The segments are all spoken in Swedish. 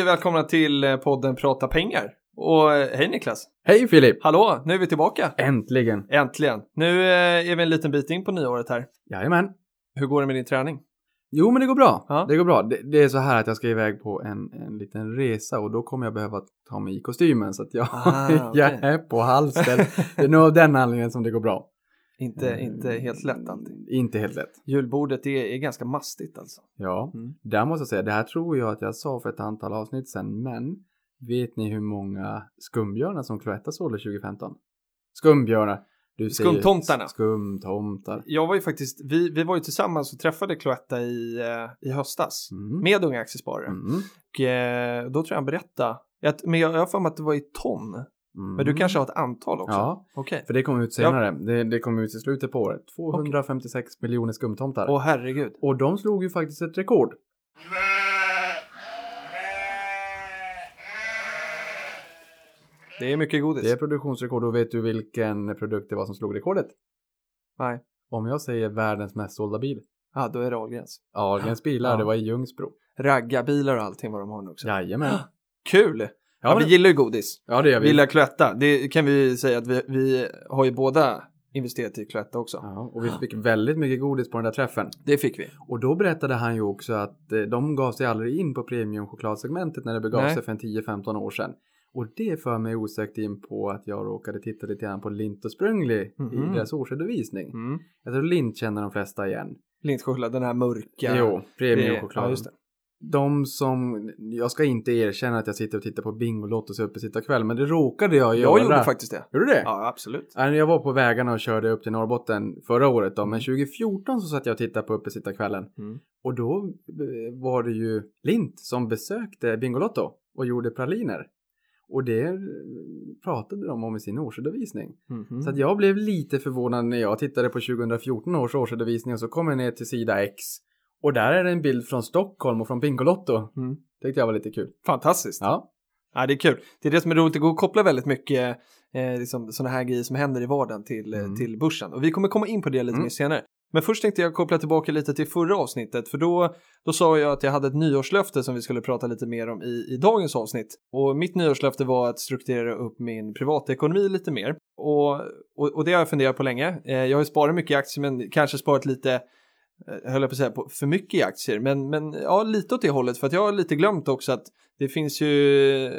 Och välkomna till eh, podden Prata pengar. Och eh, hej Niklas. Hej Filip! Hallå, nu är vi tillbaka. Äntligen! Äntligen. Nu eh, är vi en liten bit in på nyåret här. Jajamän. Hur går det med din träning? Jo men det går bra. Ja. Det går bra. Det, det är så här att jag ska iväg på en, en liten resa och då kommer jag behöva ta mig i kostymen så att jag, Ah, jag okej. är på halster. det är nog av den anledningen som det går bra. Inte, Eh, inte helt lätt alltid. Inte helt lätt. Julbordet är, är ganska mastigt alltså. Ja, Mm. där måste jag säga, det här tror jag att jag sa för ett antal avsnitt sedan, men vet ni hur många skumbjörnar som Cloetta sålde 2015? Skumbjörnar! Du säger- Skumtomtarna. Skumtomtar. Jag var ju faktiskt, vi, vi var ju tillsammans och träffade Cloetta i, eh, i höstas. Mm. Med Unga Aktiesparare. Mm. Och eh, då tror jag han berättade. Att, men jag jag har för mig att det var i ton. Men du Mm. kanske har ett antal också? Ja, Okej. För det kom ut senare. Det, det kom ut i slutet på året. 256 miljoner skumtomtar. Åh herregud. Och de slog ju faktiskt ett rekord. Det är mycket godis. Det är produktionsrekord och vet du vilken produkt det var som slog rekordet? Nej. Om jag säger världens mest sålda bil. Ja, då är det Ahlgrens. Ahlgrens bilar, Ja. det var i Ljungsbro. Raggarbilar och allting vad de har nu också. Jajamän. Kul! Ja, Ja, vi men- gillar ju godis. Ja, det gör Vi vi. gillar Cloetta. Det kan vi säga att vi, vi har ju båda investerat i Cloetta också. Ja, och vi fick väldigt mycket godis på den där träffen. Det fick vi. Och då berättade han ju också att eh, de gav sig aldrig in på premiumchokladsegmentet när det begav Nej. sig för en 10-15 år sedan. Och det för mig osökt in på att jag råkade titta lite grann på Lint och Sprungli Mhm. i deras årsredovisning. Mm. Jag tror Lint känner de flesta igen. Lintchoklad, den här mörka. Jo, Det- Ja. De som, jag ska inte erkänna att jag sitter och tittar på Bingolotto så uppe sitta kväll, men det råkade jag göra. Jag gjorde faktiskt det. Gjorde du det? Ja, absolut. Ja. Jag var på vägarna och körde upp till Norrbotten förra året då, men 2014 så satt jag och tittade på uppe sitta kvällen. Mm. Och då eh, var det ju Lint som besökte Bingolotto och gjorde praliner. Och det eh, pratade de om i sin årsredovisning. Mhm. Så att jag blev lite förvånad när jag tittade på 2014 års årsredovisning och så kom jag ner till sida X. Och där är det en bild från Stockholm och från Bingolotto. Mm. Tyckte jag var lite kul. Fantastiskt. Ja. Ja, det är kul. Det är det som är roligt. Det går att koppla väldigt mycket eh, liksom, sådana här grejer som händer i vardagen till, eh, Mm. till börsen. Och vi kommer komma in på det lite Mm. mer senare. Men först tänkte jag koppla tillbaka lite till förra avsnittet. För då, då sa jag att jag hade ett nyårslöfte som vi skulle prata lite mer om i, i dagens avsnitt. Och mitt nyårslöfte var att strukturera upp min privatekonomi lite mer. Och, och, och det har jag funderat på länge. Eh, jag har ju sparat mycket i aktier men kanske sparat lite Eh, höll jag på att säga, på för mycket i aktier, men, men ja, lite åt det hållet, för att jag har lite glömt också att det finns ju eh,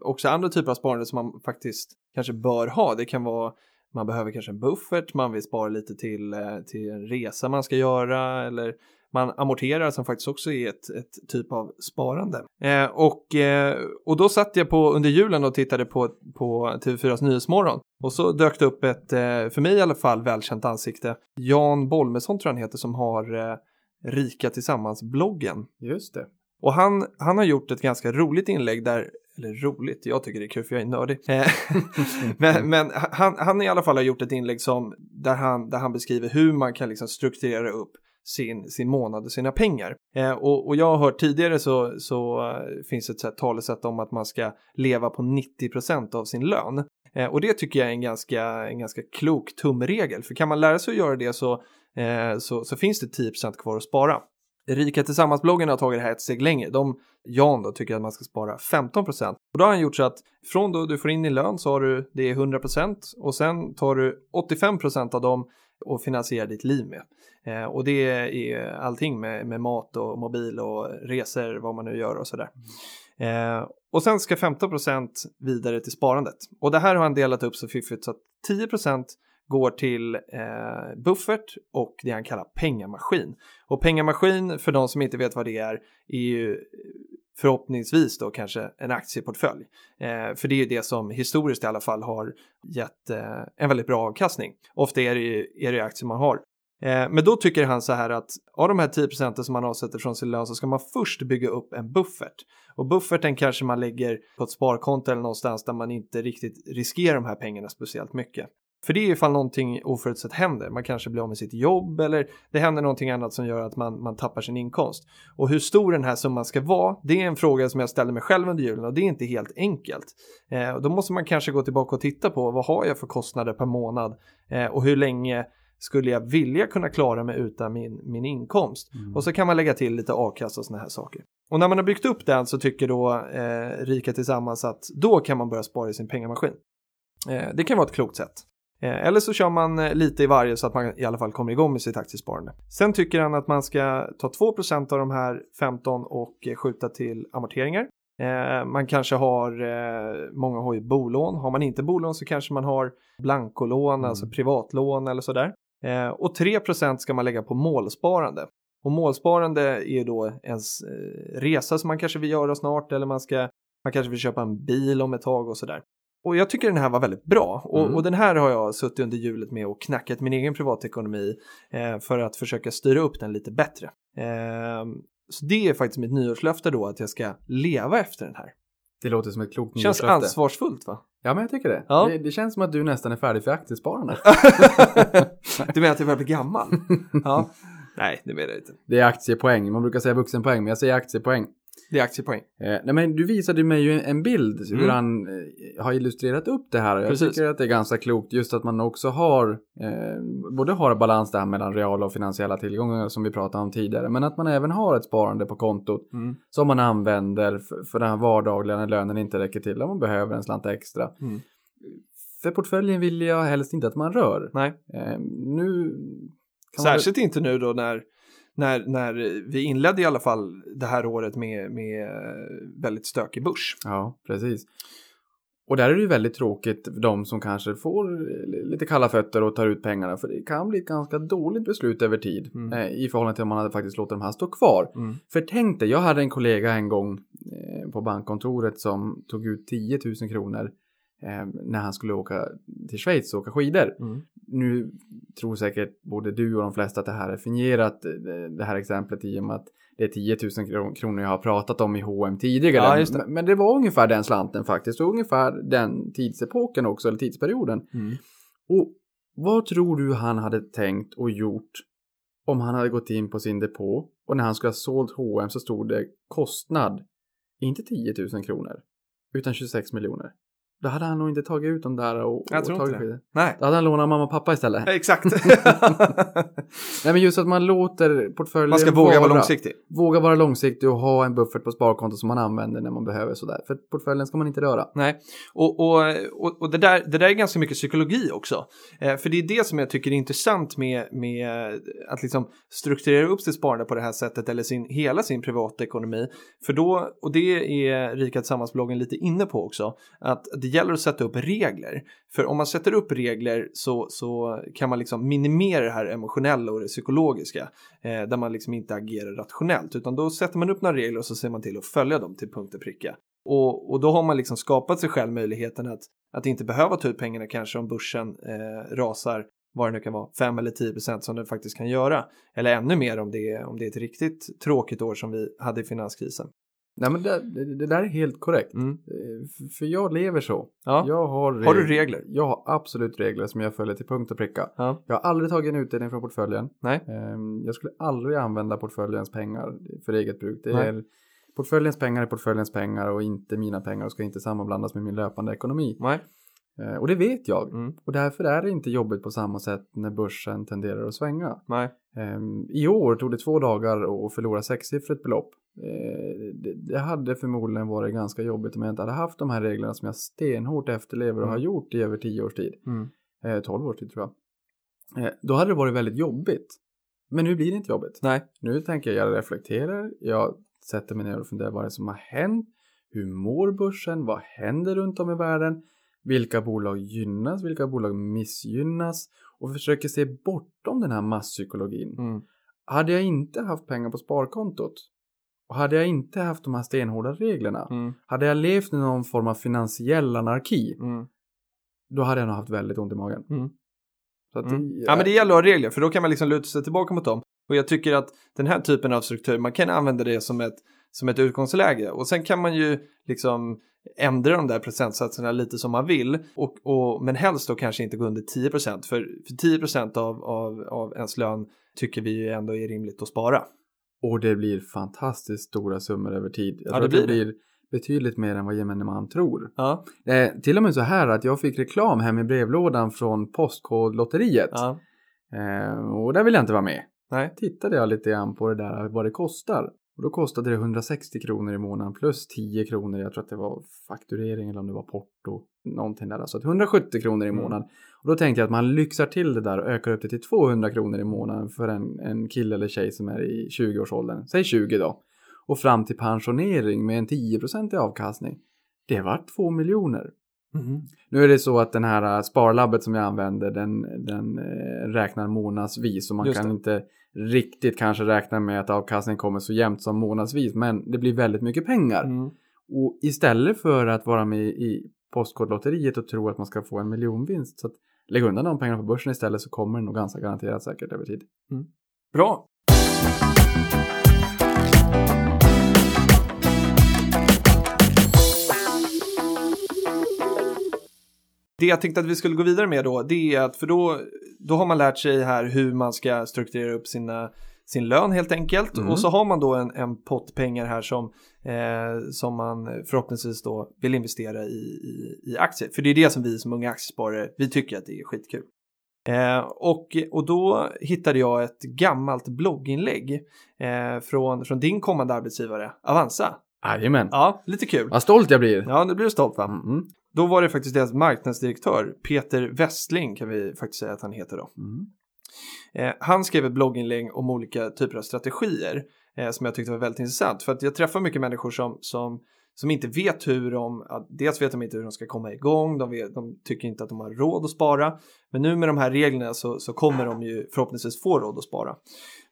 också andra typer av sparande som man faktiskt kanske bör ha. Det kan vara, man behöver kanske en buffert, man vill spara lite till, eh, till en resa man ska göra, eller man amorterar som faktiskt också är ett, ett typ av sparande. Eh, och, eh, och då satt jag på under julen och tittade på, på TV4s Nyhetsmorgon och så dök det upp ett, eh, för mig i alla fall, välkänt ansikte. Jan Bolmesson tror jag han heter som har eh, Rika Tillsammans-bloggen. Just det. Och han, han har gjort ett ganska roligt inlägg där, eller roligt, jag tycker det är kul för jag är nördig. Eh, men men han, han i alla fall har gjort ett inlägg som, där, han, där han beskriver hur man kan liksom strukturera upp sin, sin månad och sina pengar. Eh, och, och jag har hört tidigare så, så eh, finns ett så här talesätt om att man ska leva på 90% av sin lön. Eh, och det tycker jag är en ganska, en ganska klok tumregel. För kan man lära sig att göra det så, eh, så, så finns det 10% kvar att spara. Rika Tillsammans-bloggen har tagit det här ett steg längre. De, Jan då, tycker att man ska spara 15%. Och då har han gjort så att från då du får in din lön så har du det är 100% och sen tar du 85% av dem och finansierar ditt liv med. Eh, och det är allting med, med mat och mobil och resor, vad man nu gör och sådär. Eh, och sen ska 15% vidare till sparandet. Och det här har han delat upp så fiffigt så att 10% går till eh, buffert och det han kallar pengamaskin. Och pengamaskin, för de som inte vet vad det är, är ju förhoppningsvis då kanske en aktieportfölj. Eh, för det är ju det som historiskt i alla fall har gett eh, en väldigt bra avkastning. Ofta är det ju är det aktier man har. Eh, men då tycker han så här att av de här 10 procenten som man avsätter från sin lön så ska man först bygga upp en buffert. Och bufferten kanske man lägger på ett sparkonto eller någonstans där man inte riktigt riskerar de här pengarna speciellt mycket. För det är ifall någonting oförutsett händer. Man kanske blir av med sitt jobb eller det händer någonting annat som gör att man, man tappar sin inkomst. Och hur stor den här summan ska vara, det är en fråga som jag ställer mig själv under julen och det är inte helt enkelt. Eh, då måste man kanske gå tillbaka och titta på vad har jag för kostnader per månad eh, och hur länge skulle jag vilja kunna klara mig utan min, min inkomst? Mm. Och så kan man lägga till lite a-kassa och sådana här saker. Och när man har byggt upp den så tycker då eh, Rika Tillsammans att då kan man börja spara i sin pengamaskin. Eh, det kan vara ett klokt sätt. Eh, Eller så kör man eh, lite i varje så att man i alla fall kommer igång med sitt aktiesparande. Sen tycker han att man ska ta 2% av de här 15 och eh, skjuta till amorteringar. Man kanske har, många har ju bolån. Har man inte bolån så kanske man har blankolån, Mm. alltså privatlån eller sådär. Och 3% ska man lägga på målsparande. Och målsparande är då ens resa som man kanske vill göra snart eller man, ska, man kanske vill köpa en bil om ett tag och sådär. Och jag tycker den här var väldigt bra. Och, Mm. och den här har jag suttit under hjulet med och knackat min egen privatekonomi eh, för att försöka styra upp den lite bättre. Eh, så det är faktiskt mitt nyårslöfte då att jag ska leva efter den här. Det låter som ett klokt Känns nyårslöfte. ansvarsfullt va? Ja, men jag tycker det. Ja. det. Det känns som att du nästan är färdig för aktiesparande. du menar att jag börjar bli gammal? ja. Nej, det menar jag inte. Det är aktiepoäng. Man brukar säga vuxenpoäng, men jag säger aktiepoäng. Det är aktiepoäng. Eh, nej, men du visade mig ju en, bild hur Mm. han eh, har illustrerat upp det här. Jag Precis. tycker att det är ganska klokt just att man också har eh, både har balans där mellan reala och finansiella tillgångar som vi pratade om tidigare, men att man även har ett sparande på kontot Mm. som man använder för, för den här vardagliga när lönen inte räcker till om man behöver en slant extra. Mm. För portföljen vill jag helst inte att man rör. Nej, Eh, nu kan man- särskilt inte nu då när, när, när vi inledde i alla fall det här året med, med väldigt stökig börs. Ja, precis. Och där är det ju väldigt tråkigt för de som kanske får lite kalla fötter och tar ut pengarna. För det kan bli ett ganska dåligt beslut över tid. Mm. Eh, I förhållande till om man hade faktiskt låtit de här stå kvar. Mm. För tänk dig, jag hade en kollega en gång eh, på bankkontoret som tog ut 10 000 kronor eh, när han skulle åka till Schweiz och åka skidor. Mm. Nu tror säkert både du och de flesta att det här är fingerat, eh, det här exemplet i och med att det är 10 000 kro- kronor jag har pratat om i H&M tidigare. Ja, det. Men- Men det var ungefär den slanten faktiskt och ungefär den tidsepoken också, eller tidsperioden. Mm. Och vad tror du han hade tänkt och gjort om han hade gått in på sin depå och när han skulle ha sålt H&M så stod det kostnad, inte 10 000 kronor, utan 26 miljoner. Då hade han nog inte tagit ut dem där och, Jag och tagit det. skidor. Nej, Då hade han lånat mamma och pappa istället. exakt. Nej men just att man låter portföljen Man ska våga vara långsiktig. Våga vara långsiktig och ha en buffert på sparkonto som man använder när man behöver sådär. För portföljen ska man inte röra. Nej, och, och, och, och det, där, det där är ganska mycket psykologi också. Eh, för det är det som jag tycker är intressant med, med att liksom strukturera upp sitt sparande på det här sättet eller sin, hela sin privatekonomi. För då, och det är Rika Tillsammans-bloggen lite inne på också, att det gäller att sätta upp regler. För om man sätter upp regler så, så kan man liksom minimera det här emotionella och det psykologiska. Eh, där man liksom inte agerar rationellt, utan då sätter man upp några regler och så ser man till att följa dem till punkt och pricka. Och, och då har man liksom skapat sig själv möjligheten att, att inte behöva ta ut pengarna kanske om börsen eh, rasar vad det nu kan vara, 5 eller 10 procent som den faktiskt kan göra. Eller ännu mer om det, är, om det är ett riktigt tråkigt år som vi hade i finanskrisen. Nej men det, det, det där är helt korrekt. Mm. Eh, För jag lever så. Ja. Jag har, Har du regler? Jag har absolut regler som jag följer till punkt och pricka. Ja. Jag har aldrig tagit en utdelning från portföljen. Nej. Ehm, Jag skulle aldrig använda portföljens pengar för eget bruk. Det Nej. är, portföljens pengar är portföljens pengar och inte mina pengar och ska inte sammanblandas med min löpande ekonomi. Nej. Eh, Och det vet jag. Mm. Och därför är det inte jobbigt på samma sätt när börsen tenderar att svänga. Nej. Ehm, I år tog det två dagar att förlora sexsiffrigt belopp. Eh, det, hade förmodligen varit ganska jobbigt om jag inte hade haft de här reglerna som jag stenhårt efterlever och Mm. har gjort i över tio års tid. Mm. Eh, 12 års tid tror jag. Eh, då hade det varit väldigt jobbigt. Men nu blir det inte jobbigt. Nej. Nu tänker jag, jag reflekterar, jag sätter mig ner och funderar vad det är som har hänt. Hur mår börsen? Vad händer runt om i världen? Vilka bolag gynnas? Vilka bolag missgynnas? Och försöker se bortom den här masspsykologin. Mm. Hade jag inte haft pengar på sparkontot och hade jag inte haft de här stenhårda reglerna, Mm. hade jag levt i någon form av finansiell anarki, Mm. då hade jag nog haft väldigt ont i magen. Mm. Mm. det, Ja men det gäller att ha regler för då kan man liksom luta sig tillbaka mot dem. Och jag tycker att den här typen av struktur, man kan använda det som ett, som ett utgångsläge. Och sen kan man ju liksom ändra de där procentsatserna lite som man vill. Och, och, men helst då kanske inte gå under 10%. För, för 10% av, av, av ens lön tycker vi ju ändå är rimligt att spara. Och det blir fantastiskt stora summor över tid. Jag Ja, tror det att det blir blir betydligt mer än vad gemene man tror. Ja, är till och med så här att jag fick reklam hem i brevlådan från Postkodlotteriet. ja, Eh, och där vill jag inte vara med. nej. Tittade jag lite grann på det där, vad det kostar. Och då kostade det 160 kronor i månaden plus 10 kronor, jag tror att det var fakturering eller om det var porto. Någonting där, så att 170 kronor i Mm. månaden. Och då tänkte jag att man lyxar till det där och ökar upp det till 200 kronor i månaden för en, en kille eller tjej som är i 20-årsåldern. Säg 20 då. Och fram till pensionering med en 10% i avkastning. Det var 2 miljoner. Mhm. Nu är det så att den här äh, sparlabbet som jag använder den, den eh, räknar månadsvis och man Just kan det. inte riktigt kanske räkna med att avkastningen kommer så jämnt som månadsvis men det blir väldigt mycket pengar. Mm. Och istället för att vara med i Postkodlotteriet och tro att man ska få en miljonvinst så att lägg undan de pengarna på börsen istället så kommer det nog ganska garanterat säkert över tid. Bra. Det jag tänkte att vi skulle gå vidare med då, det är att för då, då har man lärt sig här hur man ska strukturera upp sina, sin lön helt enkelt. Mm. Och så har man då en, en pott pengar här som, eh, som man förhoppningsvis då vill investera i, i, i aktier. För det är det som vi som unga aktiesparare, vi tycker att det är skitkul. Eh, och, och då hittade jag ett gammalt blogginlägg eh, från, från din kommande arbetsgivare, Avanza. Jajamän. Ja, lite kul. Vad stolt jag blir. Ja, det blir du stolt va? Mm. Då var det faktiskt deras marknadsdirektör, Peter Westling kan vi faktiskt säga att han heter då. Mm. Eh, han skrev ett blogginlägg om olika typer av strategier eh, som jag tyckte var väldigt intressant. För att jag träffar mycket människor som, som, som inte vet hur de, dels vet de inte hur de ska komma igång, de, vet, de tycker inte att de har råd att spara. Men nu med de här reglerna så, så kommer de ju förhoppningsvis få råd att spara.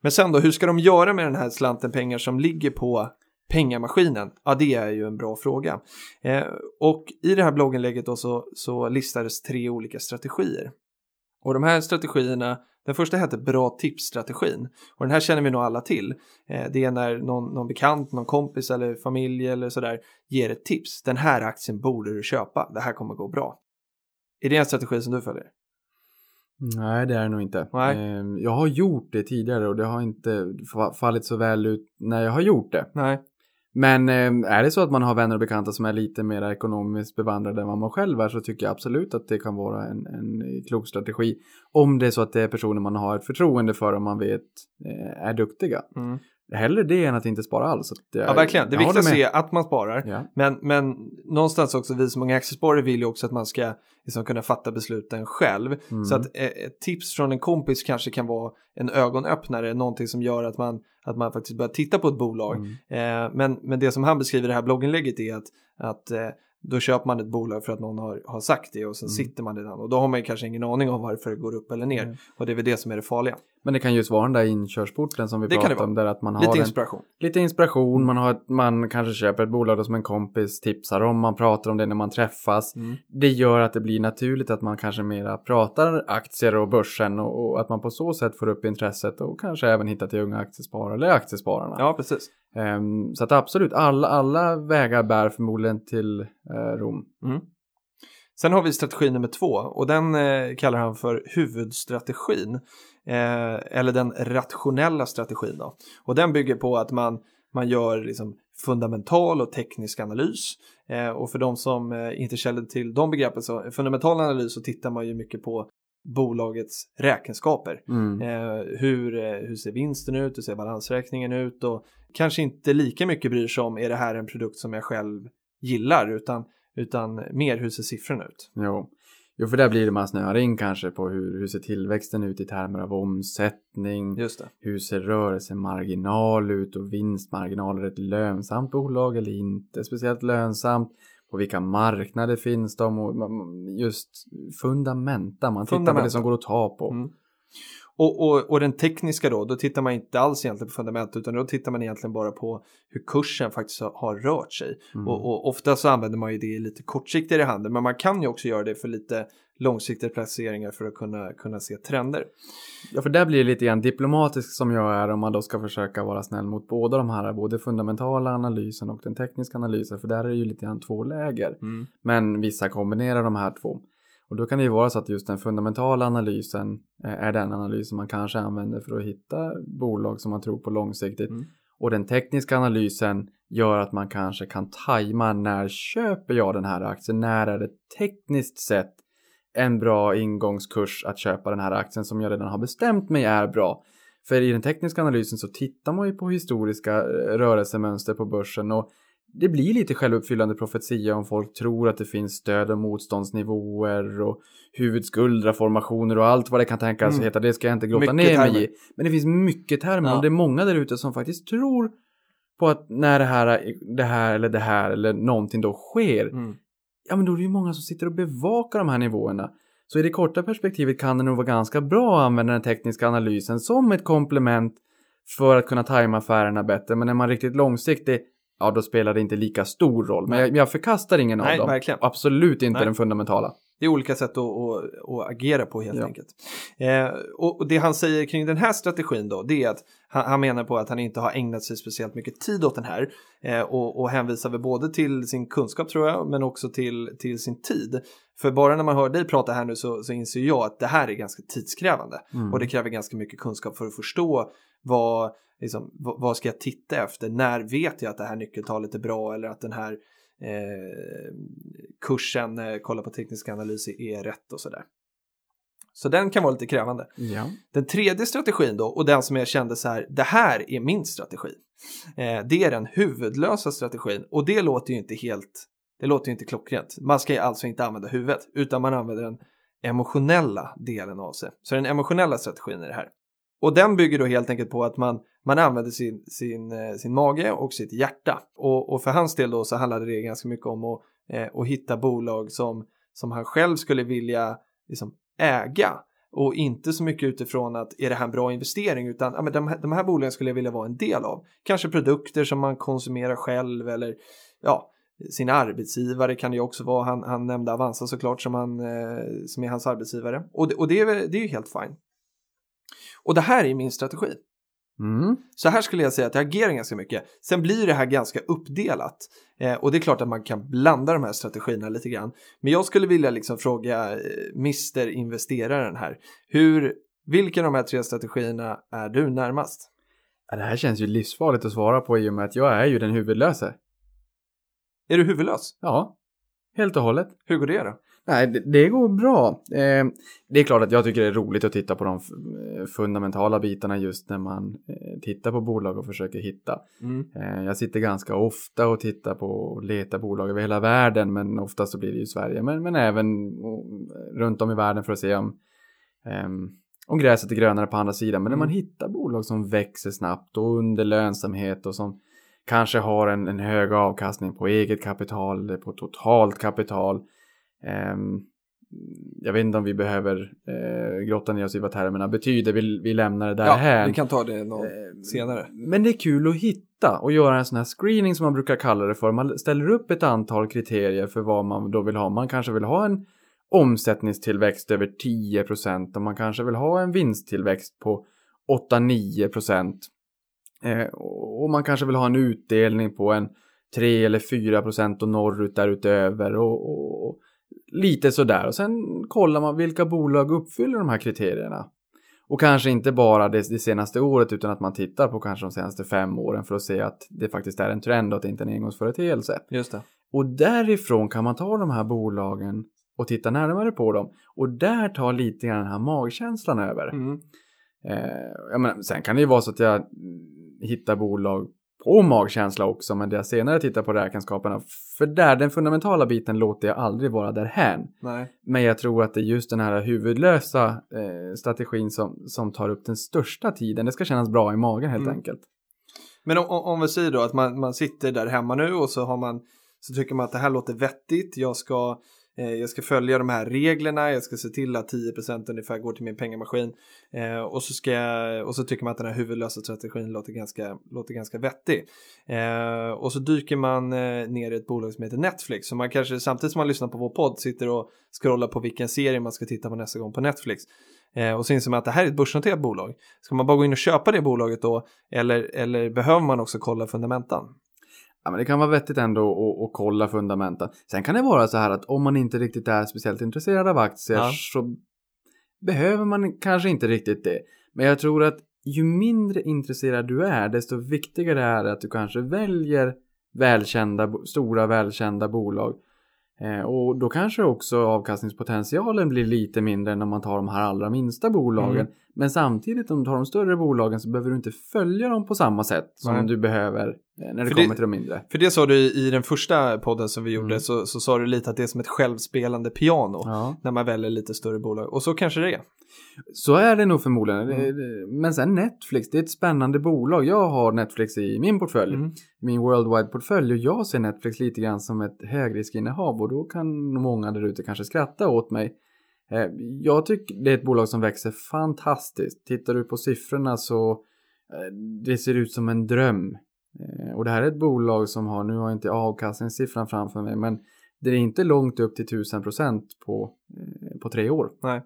Men sen då, hur ska de göra med den här slanten pengar som ligger på pengamaskinen? Ja, det är ju en bra fråga. Eh, och i det här blogginlägget då så, så listades tre olika strategier. Och de här strategierna, den första heter bra tips-strategin. Och den här känner vi nog alla till. Eh, det är när någon, någon bekant, någon kompis eller familj eller sådär ger ett tips. Den här aktien borde du köpa, det här kommer gå bra. Är det en strategi som du följer? Nej, det är det nog inte. Nej. Ehm, Jag har gjort det tidigare och det har inte fa- fallit så väl ut när jag har gjort det. Nej. Men ehm, är det så att man har vänner och bekanta som är lite mer ekonomiskt bevandrade än vad man själv är så tycker jag absolut att det kan vara en, en klok strategi. Om det är så att det är personer man har ett förtroende för och man vet eh, är duktiga. Mm. Hellre det än att inte spara alls. Jag- Ja, verkligen. Det viktigaste är att man sparar. Ja. Men, men någonstans också, vi som unga aktiesparare vill ju också att man ska liksom kunna fatta besluten själv. Mm. Så att eh, ett tips från en kompis kanske kan vara en ögonöppnare, någonting som gör att man, att man faktiskt börjar titta på ett bolag. Mm. Eh, men, men det som han beskriver i det här blogginlägget är att, att eh, då köper man ett bolag för att någon har, har sagt det och sen Mm. sitter man i den och då har man ju kanske ingen aning om varför det går upp eller ner. Mm. Och det är väl det som är det farliga. Men det kan just vara den där inkörsporten som vi Det pratade om. Där att man har Lite en, inspiration. lite inspiration, man, har ett, man kanske köper ett bolag som en kompis tipsar om, man pratar om det när man träffas. Mm. Det gör att det blir naturligt att man kanske mera pratar aktier och börsen och, och att man på så sätt får upp intresset och kanske även hittar till unga aktiesparare eller aktiespararna. Ja, precis. Um, så att absolut, alla, alla vägar bär förmodligen till uh, Rom. Mm. Sen har vi strategi nummer två och den eh, kallar han för huvudstrategin. Eh, eller den rationella strategin då. Och den bygger på att man, man gör liksom fundamental och teknisk analys. Eh, och för de som eh, inte känner till de begreppen så fundamental analys så tittar man ju mycket på bolagets räkenskaper. Mm. Eh, hur, eh, hur ser vinsten ut, hur ser balansräkningen ut och kanske inte lika mycket bryr sig om är det här en produkt som jag själv gillar utan, utan mer hur ser siffrorna ut. Jo. jo, för där blir det man snöar in kanske på hur, hur ser tillväxten ut i termer av omsättning, Just det. hur ser rörelsemarginal ut och vinstmarginal, är det ett lönsamt bolag eller inte speciellt lönsamt? På vilka marknader finns de? Och just fundamenta, man tittar på det som går att ta på. Mm. Och, och, och den tekniska då, då tittar man inte alls egentligen på fundament utan då tittar man egentligen bara på hur kursen faktiskt har, har rört sig. Mm. Och, och ofta så använder man ju det i lite kortsiktigare handel men man kan ju också göra det för lite långsiktiga placeringar för att kunna, kunna se trender. Ja, för där blir det lite grann diplomatisk som jag är om man då ska försöka vara snäll mot båda de här, både fundamentala analysen och den tekniska analysen, för där är det ju lite grann två läger. Men vissa kombinerar de här två. Och då kan det ju vara så att just den fundamentala analysen eh, är den analysen man kanske använder för att hitta bolag som man tror på långsiktigt. Mm. Och den tekniska analysen gör att man kanske kan tajma när köper jag den här aktien? När är det tekniskt sett en bra ingångskurs att köpa den här aktien som jag redan har bestämt mig är bra? För i den tekniska analysen så tittar man ju på historiska eh, rörelsemönster på börsen och det blir lite självuppfyllande profetia om folk tror att det finns stöd och motståndsnivåer och huvudskuldraformationer och allt vad det kan tänkas Mm. heta. Det ska jag inte grotta Mycket ner mig i. Men det finns mycket termer Ja. och det är många där ute som faktiskt tror på att när det här, det här eller det här eller någonting då sker, Mm. ja men då är det ju många som sitter och bevakar de här nivåerna. Så i det korta perspektivet kan det nog vara ganska bra att använda den tekniska analysen som ett komplement för att kunna tajma affärerna bättre. Men är man riktigt långsiktig, ja då spelar det inte lika stor roll. Men jag, jag förkastar ingen Nej, av dem. verkligen. Absolut inte Nej. den fundamentala. Det är olika sätt att, att, att agera på helt Ja. enkelt. Eh, och, och det han säger kring den här strategin då, det är att han, han menar på att han inte har ägnat sig speciellt mycket tid åt den här. Eh, och, och hänvisar väl både till sin kunskap tror jag, men också till, till sin tid. För bara när man hör dig prata här nu så, så inser jag att det här är ganska tidskrävande. Mm. Och det kräver ganska mycket kunskap för att förstå vad, liksom, vad, ska jag titta efter? När vet jag att det här nyckeltalet är bra eller att den här eh, kursen, eh, kolla på teknisk analys, är rätt och sådär. Så den kan vara lite krävande. Ja. Den tredje strategin då, och den som jag kände så här, det här är min strategi. Eh, det är den huvudlösa strategin och det låter ju inte helt, det låter ju inte klockrent. Man ska ju alltså inte använda huvudet, utan man använder den emotionella delen av sig. Så den emotionella strategin är det här. Och den bygger då helt enkelt på att man, man använder sin, sin, eh, sin mage och sitt hjärta. Och, och för hans del då så handlade det ganska mycket om att, eh, att hitta bolag som, som han själv skulle vilja liksom, äga. Och inte så mycket utifrån att är det här en bra investering utan ja, men de, här, de här bolagen skulle jag vilja vara en del av. Kanske produkter som man konsumerar själv eller ja, sin arbetsgivare kan det ju också vara. Han, han nämnde Avanza såklart som, han, eh, som är hans arbetsgivare. Och det, och det, är, det är ju helt fine. Och det här är min strategi. Mm. Så här skulle jag säga att jag agerar ganska mycket. Sen blir det här ganska uppdelat. Eh, och det är klart att man kan blanda de här strategierna lite grann. Men jag skulle vilja liksom fråga eh, Mr Investeraren här. Hur, vilka av de här tre strategierna är du närmast? Ja, Det här känns ju livsfarligt att svara på i och med att jag är ju den huvudlöse. Är du huvudlös? Ja, helt och hållet. Hur går det då? Nej, det, det går bra. Eh, det är klart att jag tycker det är roligt att titta på de eh, fundamentala bitarna just när man eh, tittar på bolag och försöker hitta. Mm. Eh, jag sitter ganska ofta och tittar på och letar bolag över hela världen, men ofta så blir det ju Sverige, men, men även och, runt om i världen för att se om, ehm, om gräset är grönare på andra sidan. Men när man Mm. hittar bolag som växer snabbt och under lönsamhet och som kanske har en, en hög avkastning på eget kapital på totalt kapital. Ehm, jag vet inte om vi behöver eh, grotta ner oss i vad termerna betyder. Vi, vi lämnar det där Ja, här. vi kan ta det någon Eh, senare. Men det är kul att hitta och göra en sån här screening som man brukar kalla det för. Man ställer upp ett antal kriterier för vad man då vill ha. Man kanske vill ha en omsättningstillväxt över 10% och man kanske vill ha en vinsttillväxt på 8-9%. Eh, och man kanske vill ha en utdelning på en 3 eller 4% och norrut därutöver och, och, och lite sådär. Och sen kollar man vilka bolag uppfyller de här kriterierna. Och kanske inte bara det, det senaste året utan att man tittar på kanske de senaste fem åren för att se att det faktiskt är en trend och att det inte är en engångsföreteelse. Just det. Och därifrån kan man ta de här bolagen och titta närmare på dem. Och där tar lite grann den här magkänslan över. Mm. Eh, menar, sen kan det ju vara så att jag hittar bolag på magkänsla också, men det jag senare tittar på räkenskaperna, för där, den fundamentala biten låter jag aldrig vara därhän. Nej. Men jag tror att det är just den här huvudlösa eh, strategin som, som tar upp den största tiden. Det ska kännas bra i magen helt Mm. enkelt. Men om, om vi säger då att man, man sitter där hemma nu och så har man så tycker man att det här låter vettigt. Jag ska Eh, jag ska följa de här reglerna, jag ska se till att 10% ungefär går till min pengamaskin. Eh, och, så ska jag, och så tycker man att den här huvudlösa strategin låter ganska, låter ganska vettig. Eh, och så dyker man eh, ner i ett bolag som heter Netflix. Så man kanske samtidigt som man lyssnar på vår podd sitter och scrollar på vilken serie man ska titta på nästa gång på Netflix. Eh, och så inser man att det här är ett börsnoterat bolag. Ska man bara gå in och köpa det bolaget då? Eller, eller behöver man också kolla fundamentan? Ja, men det kan vara vettigt ändå att, kolla fundamenten. Sen kan det vara så här att om man inte riktigt är speciellt intresserad av aktier Ja. så behöver man kanske inte riktigt det. Men jag tror att ju mindre intresserad du är desto viktigare är det att du kanske väljer välkända, stora välkända bolag. Eh, och då kanske också avkastningspotentialen blir lite mindre än om man tar de här allra minsta bolagen. Mm. Men samtidigt om du tar de större bolagen så behöver du inte följa dem på samma sätt som Nej. du behöver eh, när det För det- kommer till de mindre. För det sa du i i den första podden som vi gjorde Mm. så, så sa du lite att det är som ett självspelande piano Ja. när man väljer lite större bolag. Och så kanske det är. Så är det nog förmodligen. Mm. Det- Men sen Netflix, det är ett spännande bolag. Jag har Netflix i min portfölj, Mm. min worldwide-portfölj och jag ser Netflix lite grann som ett högriskinnehav och då kan många där ute kanske skratta åt mig. Eh, Jag tycker det är ett bolag som växer fantastiskt. Tittar du på siffrorna så eh, det ser ut som en dröm. Eh, Och det här är ett bolag som har, nu har jag inte avkastningssiffran framför mig, men det är inte långt upp till 1000% på, eh, på tre år. Nej.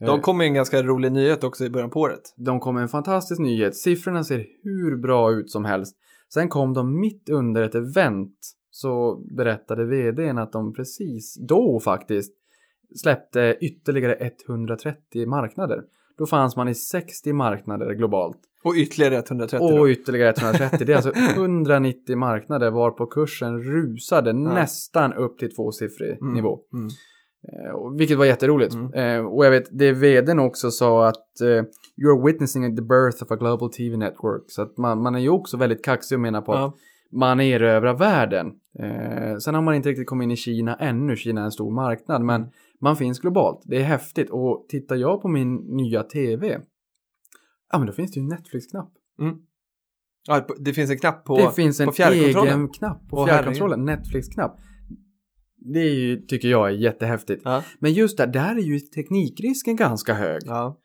Eh, De kom med en ganska rolig nyhet också i början på året. de kom med en fantastisk nyhet. Siffrorna ser hur bra ut som helst. Sen kom de mitt under ett event så berättade vdn att de precis då faktiskt släppte ytterligare 130 marknader. Då fanns man i 60 marknader globalt. Och ytterligare 130 Och då. ytterligare 130. Det är alltså 190 marknader var på kursen rusade nästan upp till tvåsiffrig Mm. nivå. Mm. Eh, Vilket var jätteroligt. Mm. Eh, och jag vet, det vdn också sa att eh, you're witnessing the birth of a global TV network. Så att man, man är ju också väldigt kaxig och menar på att man erövrar världen. Eh, sen har man inte riktigt kommit in i Kina ännu. Kina är en stor marknad, men Mm. man finns globalt. Det är häftigt. Och tittar jag på min nya TV, ja men då finns det ju en Netflix-knapp. Ja, det finns en knapp på, det finns en egen knapp på fjärrkontrollen, Netflix-knapp. Det är ju, tycker jag är jättehäftigt. Ja. Men just där, där är ju teknikrisken ganska hög. Ja.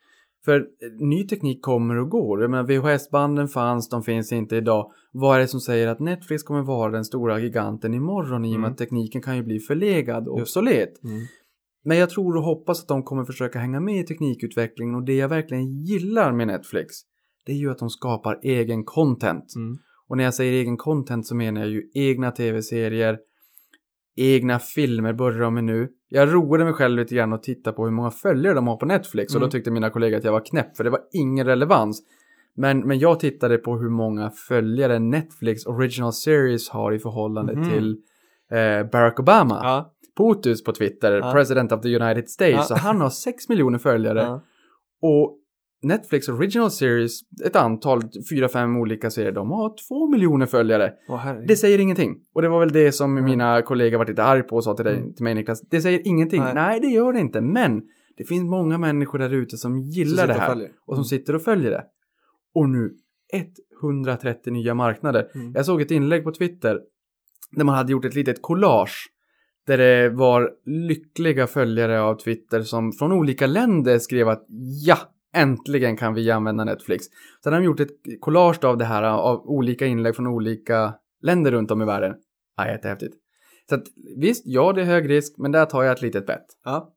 För eh, ny teknik kommer och går. Jag menar VHS-banden fanns, de finns inte idag. Vad är det som säger att Netflix kommer vara den stora giganten imorgon i och med Mm. att tekniken kan ju bli förlegad och obsolet. Mm. Men jag tror och hoppas att de kommer försöka hänga med i teknikutvecklingen och det jag verkligen gillar med Netflix det är ju att de skapar egen content. Mm. Och när jag säger egen content så menar jag ju egna tv-serier, egna filmer börjar de med nu. Jag roade mig själv lite grann och titta på hur många följare de har på Netflix och Mm. då tyckte mina kollegor att jag var knäpp för det var ingen relevans. Men, men jag tittade på hur många följare Netflix Original Series har i förhållande Mhm. till eh, Barack Obama. Ja. POTUS på Twitter, Ja. President of the United States. Ja. Så han har 6 miljoner följare. Ja. Och Netflix Original Series, ett antal, fyra, fem olika serier, de har 2 miljoner följare. Åh. Det säger ingenting. Och det var väl det som Mm. mina kollegor var lite arg på och sa till, dig, Mm. till mig Niklas. Det säger ingenting. Nej. Nej. det gör det inte. Men det finns många människor där ute som gillar sitter det och här. följer. Och som sitter och följer det. Och nu 130 nya marknader. Mm. Jag såg ett inlägg på Twitter där man hade gjort ett litet collage. Där det var lyckliga följare av Twitter som från olika länder skrev att ja, äntligen kan vi använda Netflix. Så hade de gjort ett collage av det här av olika inlägg från olika länder runt om i världen. Ja, jättehäftigt. Så att, visst, ja det är hög risk, men där tar jag ett litet bett. Ja.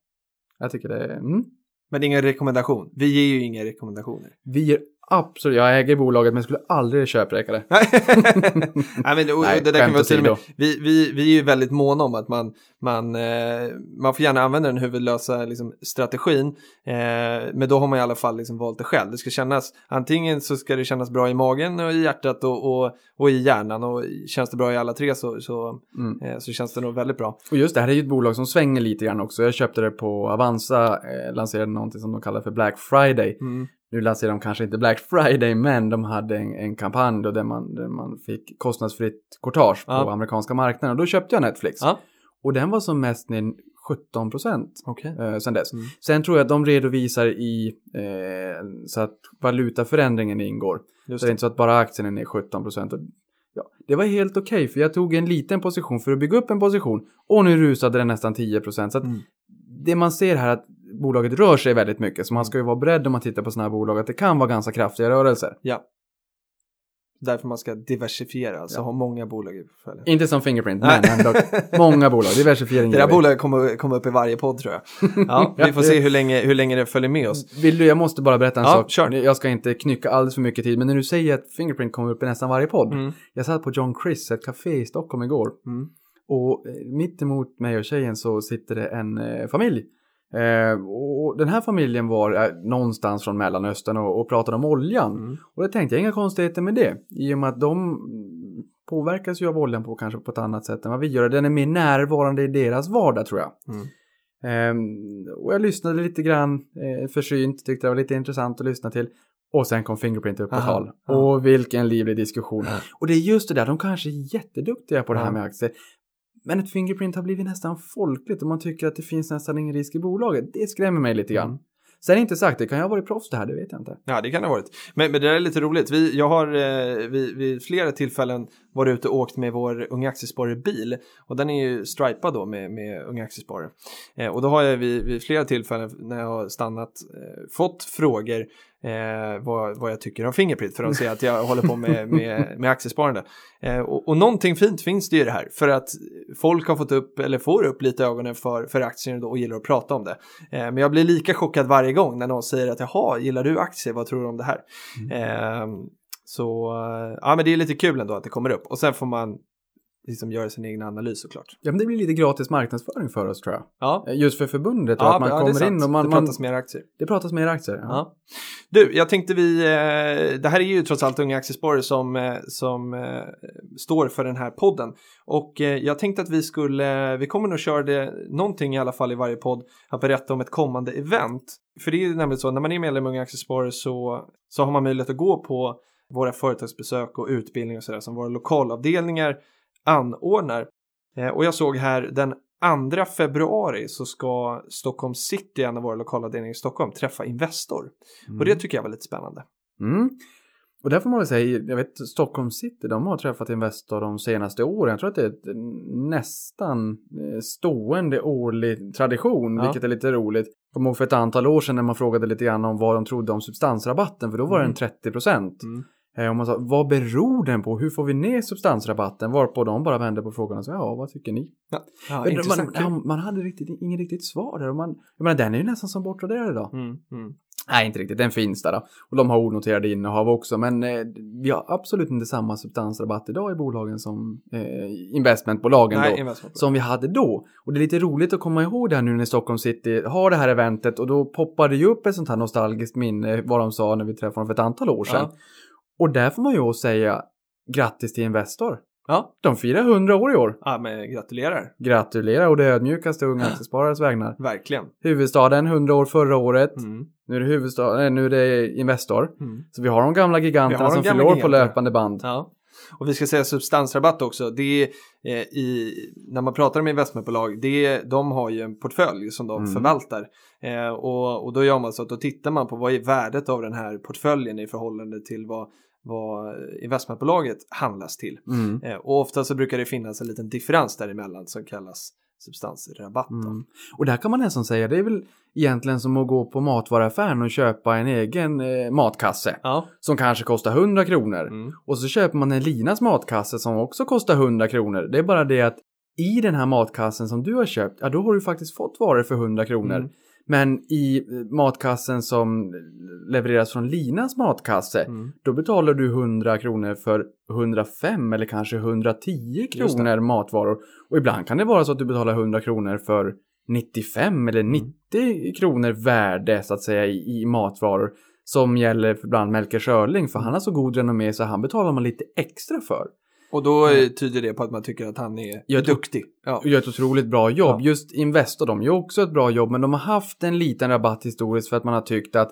Jag tycker det är... Mm. Men ingen rekommendation. Vi ger ju inga rekommendationer. Vi ger absolut, jag äger bolaget men skulle aldrig köpräcka det. Nej, men, och, Nej, det där kan vi till med, vi, vi, vi är ju väldigt måna om att man, man, eh, man får gärna använda den huvudlösa liksom, strategin. Eh, men då har man i alla fall liksom valt det själv. Det ska kännas, antingen så ska det kännas bra i magen och i hjärtat och, och, och i hjärnan. Och känns det bra i alla tre så, så, Mm. eh, så känns det nog väldigt bra. Och just det här är ju ett bolag som svänger lite grann också. Jag köpte det på Avanza, eh, lanserade någonting som de kallar för Black Friday. Mm. Nu lanserar de kanske inte Black Friday, men de hade en, en kampanj då där man, där man fick kostnadsfritt courtage på Ja. amerikanska marknaden. Och då köpte jag Netflix. Ja. Och den var som mest ner 17 procent Okej. eh, sen dess. Mm. Sen tror jag att de redovisar i eh, så att valutaförändringen ingår. Just Så det är inte så att bara aktien är ner 17 procent. Ja, det var helt okej för jag tog en liten position för att bygga upp en position och nu rusade den nästan 10%. Så att Mm. det man ser här att bolaget rör sig väldigt mycket så man ska ju vara beredd om man tittar på sådana här bolag att det kan vara ganska kraftiga rörelser. Ja. Därför man ska diversifiera, alltså ha många bolag i portföljen. Inte som Fingerprint, Nej. men ändå många bolag. Diversifiering Det där bolaget kommer komma upp i varje podd tror jag. Ja, vi får se hur länge, hur länge det följer med oss. Vill du, jag måste bara berätta en Ja, sak. kör. Jag ska inte knycka alldeles för mycket tid, men när du säger att Fingerprint kommer upp i nästan varje podd. Mm. Jag satt på John Chris, ett café i Stockholm igår. Mm. Och eh, mitt emot mig och tjejen så sitter det en eh, familj. Eh, och den här familjen var eh, någonstans från Mellanöstern och, och pratade om oljan. Mm. Och det tänkte jag inga konstigheter med det. I och med att de påverkas ju av oljan på kanske på ett annat sätt än vad vi gör. Den är mer närvarande i deras vardag tror jag. Mm. Ehm, och jag lyssnade lite grann eh, försynt, tyckte det var lite intressant att lyssna till. Och sen kom Fingerprint upp på Aha, tal. Och vilken livlig diskussion. Ja. Och det är just det där, de kanske är jätteduktiga på det här med aktier. Men ett Fingerprint har blivit nästan folkligt och man tycker att det finns nästan ingen risk i bolaget. Det skrämmer mig lite grann. Mm. Sen inte sagt, det kan ju ha varit proffs det här, det vet jag inte. Ja, det kan det ha varit. Men, men det där är lite roligt. Vi, jag har eh, vid, vid flera tillfällen varit ute och åkt med vår Unga Aktiesparare-bil. Och den är ju stripad då med, med Unga Aktiesparare. Eh, och då har jag vid, vid flera tillfällen när jag har stannat eh, fått frågor eh, vad, vad jag tycker om Fingerprint för att se att jag håller på med, med, med aktiesparande. Eh, och, och någonting fint finns det ju i det här för att folk har fått upp eller får upp lite ögonen för, för aktier och gillar att prata om det. Eh, men jag blir lika chockad varje gång när någon säger att jaha, gillar du aktier, vad tror du om det här? Eh, så eh, ja, men det är lite kul ändå att det kommer upp och sen får man liksom göra sin egen analys såklart. Ja, men det blir lite gratis marknadsföring för oss tror jag. Ja, Eh, Just för förbundet ja att man ja, kommer in och man, det man, pratas mer aktier. det pratas mer aktier. Ja. Ja. Du, jag tänkte vi, eh, det här är ju trots allt Unga Aktiesparare som, som står för den här podden. Och jag tänkte att vi skulle, vi kommer nog köra det någonting i alla fall i varje podd, att berätta om ett kommande event. För det är ju nämligen så, när man är medlem i Unga Aktiesparare så, så har man möjlighet att gå på våra företagsbesök och utbildning och sådär som våra lokalavdelningar anordnar. Eh, och jag såg här den 2 februari så ska Stockholm City, en av våra lokalavdelningar i Stockholm, träffa Investor. Och det tycker jag var lite spännande. Mm. Och där får man väl säga, jag vet Stockholm City, de har träffat Investor de senaste åren. Jag tror att det är ett nästan eh, stående årlig tradition, Ja. vilket är lite roligt. Jag kommer ihåg för ett antal år sedan när man frågade lite grann om vad de trodde om substansrabatten, för då var Mm. den 30 procent. Mm. Eh, Och man sa, vad beror den på? Hur får vi ner substansrabatten? Varpå de bara vände på frågan och sa, ja, vad tycker ni? Ja, ja, man, ja, man hade riktigt, ingen riktigt svar där. Och man, jag menar, den är ju nästan som bortraderad idag. Mm, mm. Nej, inte riktigt. Den finns där. Då. Och de har onoterade innehav också. Men eh, vi har absolut inte samma substansrabatt idag i bolagen som eh, investmentbolagen Nej, då. investment. Som vi hade då. Och det är lite roligt att komma ihåg det här nu när Stockholm City har det här eventet. Och då poppar det ju upp ett sånt här nostalgiskt minne vad de sa när vi träffade dem för ett antal år sedan. Ja. Och där får man ju säga grattis till Investor. Ja. De firar 100 år i år. ja, men gratulerar. Gratulerar och det ödmjukaste unga aktiesparares vägnar. Verkligen. Huvudstaden 100 år förra året. Mm. Nu är det huvudstad, nu är det Investor. Mm. Så vi har de gamla giganterna de som gamla förlorar på giganterna. löpande band. Ja. Och vi ska säga substansrabatt också. Det är eh, i, när man pratar om investmentbolag, det är, de har ju en portfölj som de Mm. förvaltar. Eh, och, och då gör man så att då tittar man på vad är värdet av den här portföljen i förhållande till vad, vad investmentbolaget handlas till. Mm. Eh, och ofta så brukar det finnas en liten differens däremellan som kallas substansrabatt. Mm. Och där kan man nästan säga, det är väl egentligen som att gå på matvaruaffären och köpa en egen eh, matkasse. Ja. Som kanske kostar 100 kronor. Mm. Och så köper man en Linas matkasse som också kostar 100 kronor. Det är bara det att i den här matkassen som du har köpt, ja då har du faktiskt fått varor för 100 kronor. Mm. Men i eh, matkassen som levereras från Linas matkasse, Mm. då betalar du 100 kronor för 105 eller kanske 110 Just det. kronor matvaror. Och ibland kan det vara så att du betalar 100 kronor för 95 eller 90 kronor värde så att säga i, i matvaror. Som gäller för bland Melker Schörling för han har så god renommé så han betalar man lite extra för. Och då eh, tyder det på att man tycker att han är tror- duktig. Ja. Gör ett otroligt bra jobb. Ja. Just Investor, de gör också ett bra jobb men de har haft en liten rabatt historiskt för att man har tyckt att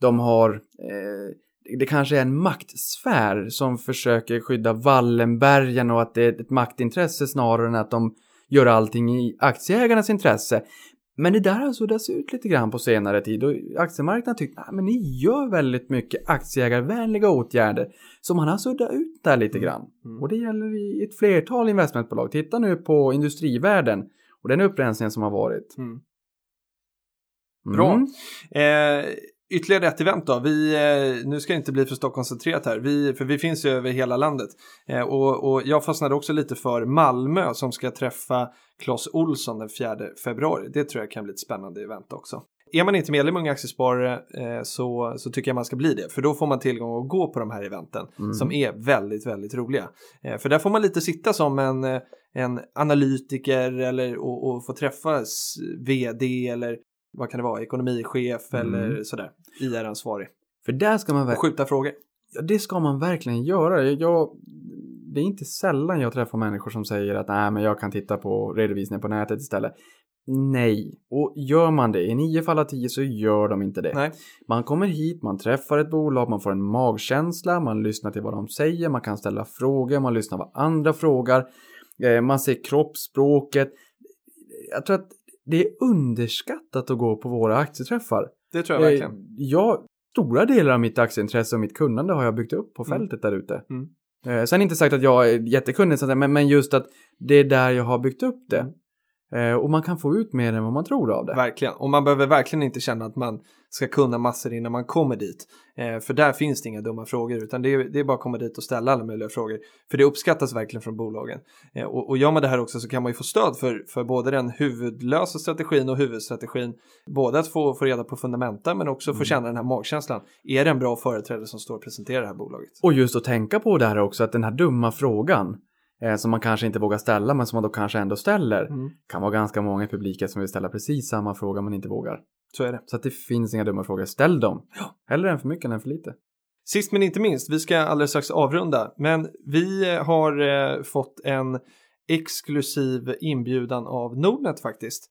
de har eh, det kanske är en maktsfär som försöker skydda Wallenbergen och att det är ett maktintresse snarare än att de gör allting i aktieägarnas intresse. Men det där har suddats ut lite grann på senare tid och aktiemarknaden tyckte att ni gör väldigt mycket aktieägarvänliga åtgärder som man har suddat ut där lite grann. Mm. Och det gäller i ett flertal investmentbolag. Titta nu på industrivärlden och den upprensningen som har varit. Mm. Bra. Mm. Eh, ytterligare ett event då. Vi, eh, nu ska det inte bli för Stockkoncentrerat här, vi, för vi finns ju över hela landet. Eh, och, och jag fastnade också lite för Malmö som ska träffa Clas Olsson den 4 februari. Det tror jag kan bli ett spännande event också. Är man inte medlem i Unga Aktiesparare eh, så, så tycker jag man ska bli det. För då får man tillgång att gå på de här eventen Mm. som är väldigt, väldigt roliga. För där får man lite sitta som en, en analytiker eller, och, och få träffa vd eller vad kan det vara, ekonomichef Mm. eller sådär, IR-ansvarig. För där ska man verkligen... skjuta frågor. Ja, det ska man verkligen göra. Jag, det är inte sällan jag träffar människor som säger att nej, men jag kan titta på redovisningen på nätet istället. Nej, och gör man det i nio fall av tio så gör de inte det. Nej. Man kommer hit, man träffar ett bolag, man får en magkänsla, man lyssnar till vad de säger, man kan ställa frågor, man lyssnar vad andra frågar, eh, man ser kroppsspråket. Jag tror att det är underskattat att gå på våra aktieträffar. Det tror jag verkligen. Eh, Jag, stora delar av mitt aktieintresse och mitt kunnande har jag byggt upp på Mm. fältet där ute. Mm. Eh, sen inte sagt att jag är jättekunnig, men, men just att det är där jag har byggt upp det. Eh, och man kan få ut mer än vad man tror av det. Verkligen. Och man behöver verkligen inte känna att man ska kunna massor innan man kommer dit. Eh, för där finns det inga dumma frågor utan det är, det är bara att komma dit och ställa alla möjliga frågor. För det uppskattas verkligen från bolagen. Eh, och, och gör man det här också så kan man ju få stöd för, för både den huvudlösa strategin och huvudstrategin. Både att få, få reda på fundamenta men också få Mm. känna den här magkänslan. Är det en bra företrädare som står och presenterar det här bolaget? Och just att tänka på det här också, att den här dumma frågan eh, som man kanske inte vågar ställa, men som man då kanske ändå ställer, Mm. kan vara ganska många i publiken som vill ställa precis samma fråga men inte vågar. Så är det. Så att det finns inga dumma frågor. Ställ dem. Ja. Hellre en för mycket än en för lite. Sist men inte minst, vi ska alldeles strax avrunda, men vi eh, har eh, fått en exklusiv inbjudan av Nordnet faktiskt.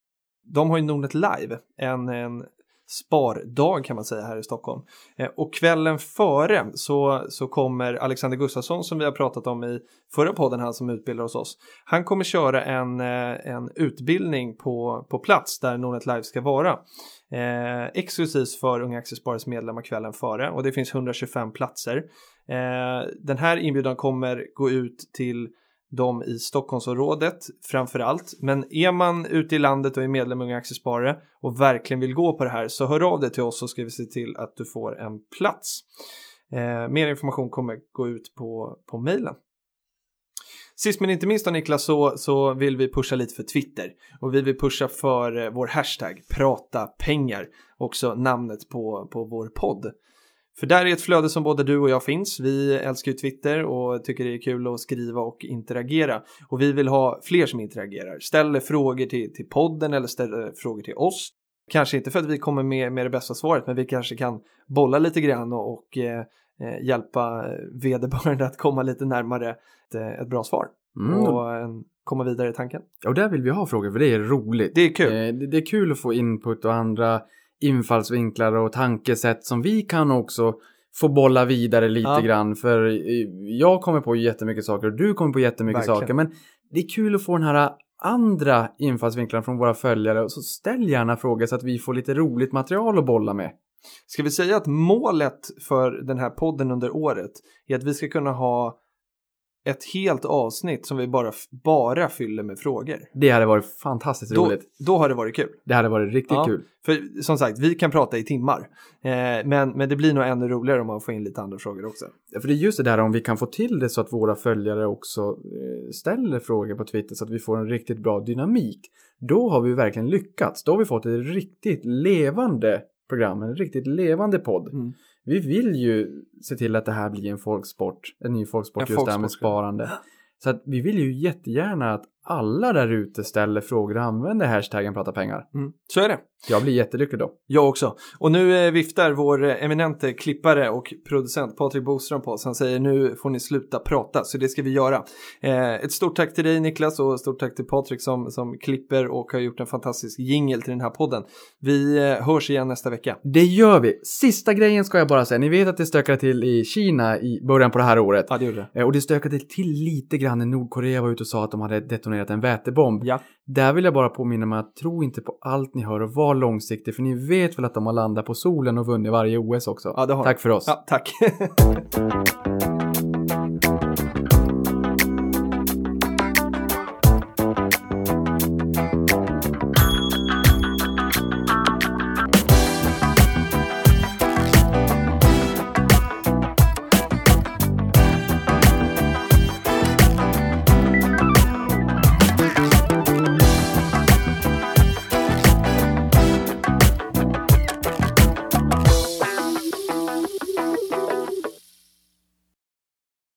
De har ju Nordnet Live, en, en spardag kan man säga här i Stockholm. Eh, och kvällen före så, så kommer Alexander Gustafsson som vi har pratat om i förra podden, han som utbildar hos oss. Han kommer köra en, eh, en utbildning på, på plats där Nordnet Live ska vara. Eh, exklusivt för Unga Aktiesparares medlemmar kvällen före och det finns 125 platser. Eh, den här inbjudan kommer gå ut till de i Stockholmsområdet framför allt. Men är man ute i landet och är medlem i Unga Aktiesparare och verkligen vill gå på det här så hör av dig till oss så ska vi se till att du får en plats. Eh, mer information kommer gå ut på, på mejlen. Sist men inte minst då Niklas så, så vill vi pusha lite för Twitter och vi vill pusha för eh, vår hashtag prata pengar, också namnet på, på vår podd. För där är ett flöde som både du och jag finns. Vi älskar ju Twitter och tycker det är kul att skriva och interagera. Och vi vill ha fler som interagerar. Ställer frågor till, till podden eller ställer frågor till oss. Kanske inte för att vi kommer med, med det bästa svaret, men vi kanske kan bolla lite grann och, och eh, eh, hjälpa vederbörande att komma lite närmare ett, eh, ett bra svar. Mm. Och eh, komma vidare i tanken. Och där vill vi ha frågor, för det är roligt. Det är kul. Eh, det, det är kul att få input och andra infallsvinklar och tankesätt som vi kan också få bolla vidare lite Ja. grann. För jag kommer på jättemycket saker och du kommer på jättemycket Verkligen. saker. Men det är kul att få den här andra infallsvinklarna från våra följare. Och så ställ gärna frågor så att vi får lite roligt material att bolla med. Ska vi säga att målet för den här podden under året är att vi ska kunna ha ett helt avsnitt som vi bara, bara fyller med frågor. Det hade varit fantastiskt Då, roligt. då har det varit kul. Det hade varit riktigt Ja. kul. För som sagt, vi kan prata i timmar. Eh, men, men det blir nog ännu roligare om man får in lite andra frågor också. För det är just det där om vi kan få till det så att våra följare också eh, ställer frågor på Twitter så att vi får en riktigt bra dynamik. Då har vi verkligen lyckats. Då har vi fått ett riktigt levande program, en riktigt levande podd. Mm. Vi vill ju se till att det här blir en folksport, en ny folksport En just det här med folksport, sparande. Så att vi vill ju jättegärna att alla där ute ställer frågor och använder hashtaggen prata pengar. Mm. Så är det. Jag blir jättelycklig då. Jag också. Och nu eh, viftar vår eh, eminente klippare och producent Patrik Boström på oss. Han säger nu får ni sluta prata, så det ska vi göra. Eh, ett stort tack till dig Niklas och stort tack till Patrik som, som klipper och har gjort en fantastisk jingle till den här podden. Vi eh, hörs igen nästa vecka. Det gör vi. Sista grejen ska jag bara säga. Ni vet att det stökade till i Kina i början på det här året. Ja, det gjorde det. Eh, Och det stökade till lite grann när Nordkorea var ute och sa att de hade detonerat detonerat en vätebomb. Ja. Där vill jag bara påminna mig att tro inte på allt ni hör och var långsiktig för ni vet väl att de har landat på solen och vunnit varje OS också. Ja, Tack för oss. Ja, tack.